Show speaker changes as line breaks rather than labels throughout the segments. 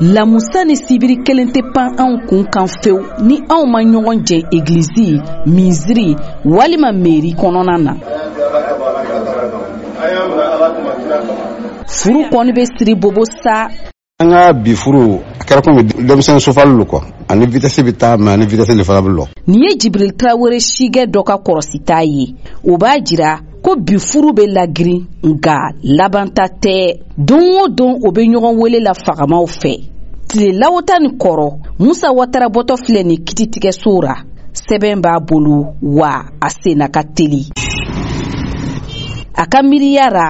lamusa ni sibiri kelen tɛ pan anw kun kan fewu ni anw ma ɲɔgɔn jɛ egilizi minsiri walima meri kɔnɔna na furu kɔni bɛ siri bobo sa
an ka bi furu a kɛra komi denmisɛnnin sofali lo kuwa ani vitɛsi bɛ taa mɛ ani vitɛsi le fana bɛ lɔ
nin ye jibril tarawele sigɛ dɔ ka kɔrɔsita ye o b'a jira ko bi furu bɛ lagirin nka labanta tɛ don o don o bɛ ɲɔgɔn wele la fagamaw fɛ tile lawota ni kɔrɔ musa watara bɔtɔ filɛ nin kititigɛso ra sɛbɛn b'a bolo wa a senna ka teli a ka miiriya ra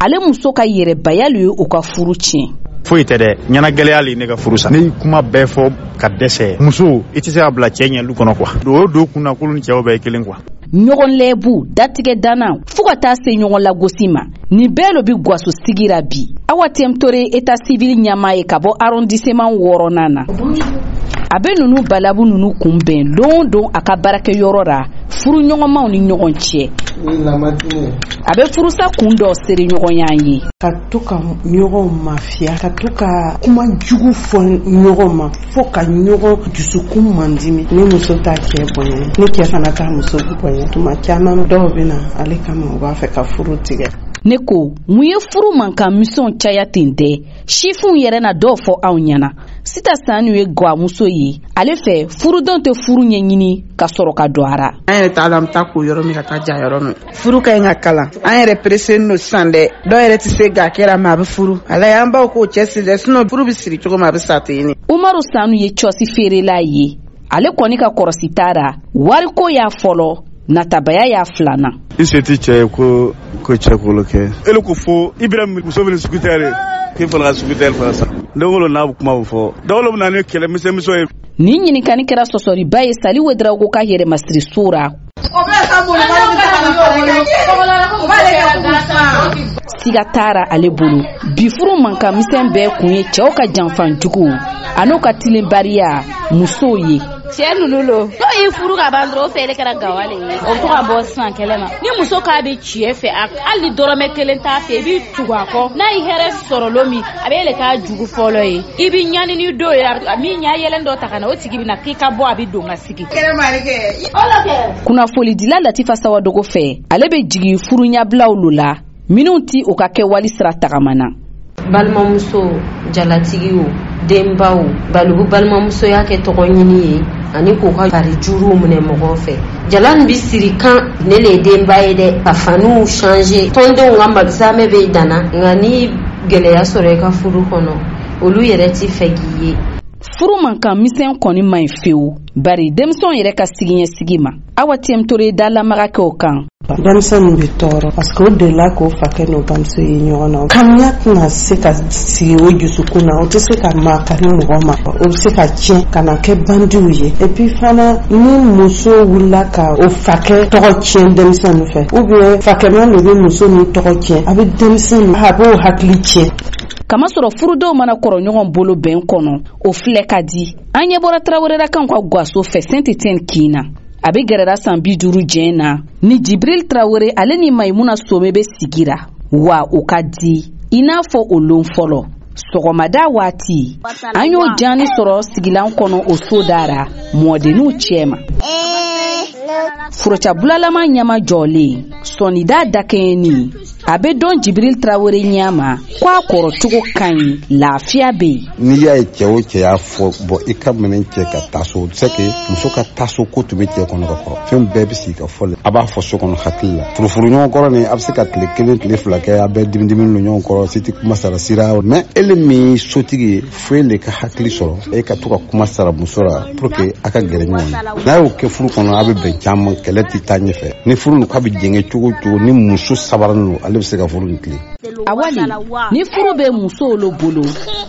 ale muso ka yɛrɛbaya le ye u ka furu tiɲɛ
foyi tɛ dɛ ɲɛnagɛlɛya le ne ka furu sa ne y'i kuma bɛɛ fɔ ka dɛsɛ muso i tɛ se ka bila cɛɛ ɲɛlu kɔnɔ kuwa do o do kun na kulu ni cɛw bɛɛ ye kelen kuwa
ɲɔgɔn lɛbu datigɛ danna fɔɔ ka taa se ɲɔgɔn lagosi ma nin bɛɛ lo bi gwaso sigira bi awa tɛmtore eta sivili ɲama ye ka bɔ arondiseman wɔɔrɔnan na a be nunu balabu nunu kunbɛn don don a ka baarakɛ yɔrɔ ra furu ɲɔgɔnmaw ni ɲɔgɔn cɛ a bɛ furusa kun dɔ seri ɲɔgɔnya ye
ka to ka ɲɔgɔn mafiya ka to ka kuma jugu fɔ ɲɔgɔn ma fo ka ɲɔgɔn dusukun mandimi ni muso t'a cɛ bonya ni cɛ fana t'a muso bonya tuma caman dɔw bɛ na ale kama u b'a fɛ ka furu tigɛ
ne ko mun ye furu mankan misɛnw caya ten tɛ sifinw yɛrɛ na dɔw fɔ anw ɲɛna sita sanu ye gwamuso ye ale fɛ furudon tɛ furu ɲɛɲini ka sɔrɔ ka don ara
an yɛrɛ t'a dɔn an bɛ taa ko yɔrɔ min ka taa ja yɔrɔ min furu ka ɲi ka kalan an yɛrɛ perese no sisan dɛ dɔw yɛrɛ tɛ se ga kɛra ma a bɛ furu ala y'an baw k'o cɛ siri dɛ sinɔn furu bɛ siri cogo ma a bɛ sa ten
umaru sanu ye cɔsi feerela ye ale kɔni ka kɔrɔsi tara wariko y'a fɔlɔ natabaya y'a filanan
i se tɛ cɛ ye ko ko cɛ kolo kɛ ele ko fo ibrahim muso bɛ sugu tɛ dɛ k'i fana ka sugu tɛ fana sa dawolo n'a bɛ kuma fɔ dawolo bɛ na ni kɛlɛ misɛnmisɛn ye
nin ɲininkani kɛra sɔsɔliba ye sali wedarago ka yɛrɛmasiri sora siga taara ale bolo bi furu mankanmisɛn bɛɛ kun ye cɛw ka janfan jugu an'u ka tilenbariya musow ye
cɛ ninnu lo dɔw ye furu ka ban dɔrɔn o fɛ de kɛra gawa le ye o to ka bɔ sisan kɛlɛ ma ni muso k'a bɛ tiɲɛ fɛ hali ni dɔrɔmɛ kelen t'a fɛ i b'i tugu a kɔ n'a ye hɛrɛ sɔrɔlo min a bɛ yɛlɛ k'a jugu fɔlɔ ye i bɛ ɲani ni dɔw ye min ɲɛ yɛlɛn dɔ ta ka na o tigi bɛ na k'i ka bɔ a bɛ don ka
kunnafolidila latifa sawadogo fɛ ale bɛ jigin furuɲabilaw lo la minnu tɛ u ka kɛwali sira tagama na
balimamuso jalatigi o denbaw balibu balimamusoya kɛ tɔgɔ ɲini ye ani k'u ka jari juruw minɛ mɔgɔw fɛ jala nin bɛ siri kan ne le ye denba ye dɛ ka faniw change tɔndenw ka magizamɛ bɛ danna nka ni gɛlɛya sɔrɔ i ka furu kɔnɔ olu yɛrɛ ti fɛ k'i ye
furu man kan misɛn kɔni man ɲi fewu bari denmisɛnw yɛrɛ ka sigiɲɛsigi ma awa tiyɛmtore da lamaga kɛ o kan
denmisɛn min bɛ tɔɔrɔ paseke o delila k'o fa kɛ n'o bamuso ye ɲɔgɔn na kanuya tɛna se ka sigi o dusukun na o tɛ se ka makari mɔgɔ ma o bɛ se ka tiɲɛ ka na kɛ bandiw ye epi fana ni muso wulila ka o fakɛ tɔgɔ tiɲɛ denmisɛn fɛ ubiyɛn fakɛman de bɛ muso ni tɔgɔ tiɲɛ a bɛ denmisɛn a b'o hakili tiɲɛ
kamasɔrɔ furudenw mana kɔrɔ ɲɔgɔn bolo bɛn kɔnɔ o filɛ ka di an ɲɛ bɔra tarawelerakanw ka gwaso fɛ saint etienne kin na a bɛ gɛrɛra san bi duuru jɛn na ni jibril tarawele ale ni mayimuna some bɛ sigira wa o ka di i n'a fɔ o lon fɔlɔ sɔgɔmada waati an y'o jaani sɔrɔ sigilan kɔnɔ o so dara mɔdenninw cɛma foroca bulalama ɲɛma jɔlen sɔnida dakɛɲɛni a bɛ dɔn jibiril tarawele ɲɛ ma ko a kɔrɔ cogo ka ɲi lafiya bɛ yen
n'i y'a ye cɛ o cɛ y'a fɔ bɔ i ka minɛn cɛ ka taa so o tɛ se ke muso ka taa so ko tun bɛ cɛ kɔnɔ ka kɔrɔ fɛn bɛɛ bɛ sigi ka fɔ a b'a fɔ so kɔnɔ hakili la furufuru ɲɔgɔn kɔrɔ nin a bɛ se ka tile kelen tile fila kɛ a bɛɛ dimidimi don ɲɔgɔn kɔrɔ siti kuma sara sira mɛ ele min sotigi ye foyi de ka hakili sɔrɔ e ka to ka kuma sara muso la pour que a ka gɛrɛ ɲɔgɔn na n'a y'o kɛ furu kɔnɔ a bɛ bɛn caman kɛlɛ tɛ taa ɲɛfɛ ni furu nin k'a bɛ jɛngɛ cogo cogo ni muso sabarani don ale bɛ se ka furu nin tile
awali ni furu bɛ musow lo bolo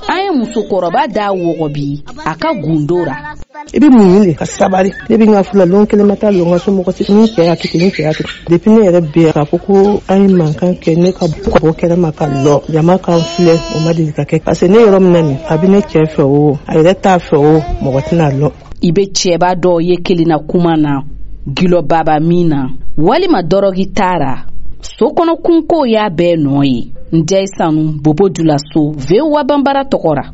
an ye musokɔrɔba da wɔgɔbi a ka gundo ra
i bɛ muɲu de ka sabali ne bɛ n ka fulalon kelen ma taa lon ka so mɔgɔ si ni cɛ y'a kɛ ten ni cɛ y'a kɛ depuis ne yɛrɛ bɛ k'a fɔ ko an ye mankan kɛ ne ka bɔ kɛnɛ ma ka lɔ jama kan filɛ o ma deli ka kɛ parce que ne yɔrɔ min na nin a bɛ ne cɛ fɛ o a yɛrɛ t'a fɛ o mɔgɔ tɛna lɔ
i bɛ cɛba dɔw ye kelenna kuma na gilɔ baba min na walima dɔrɔgi taara so kɔnɔ kunkow y'a bɛɛ nɔ ye n jɛ sanu bobo dulaso voa banbara tɔgɔ ra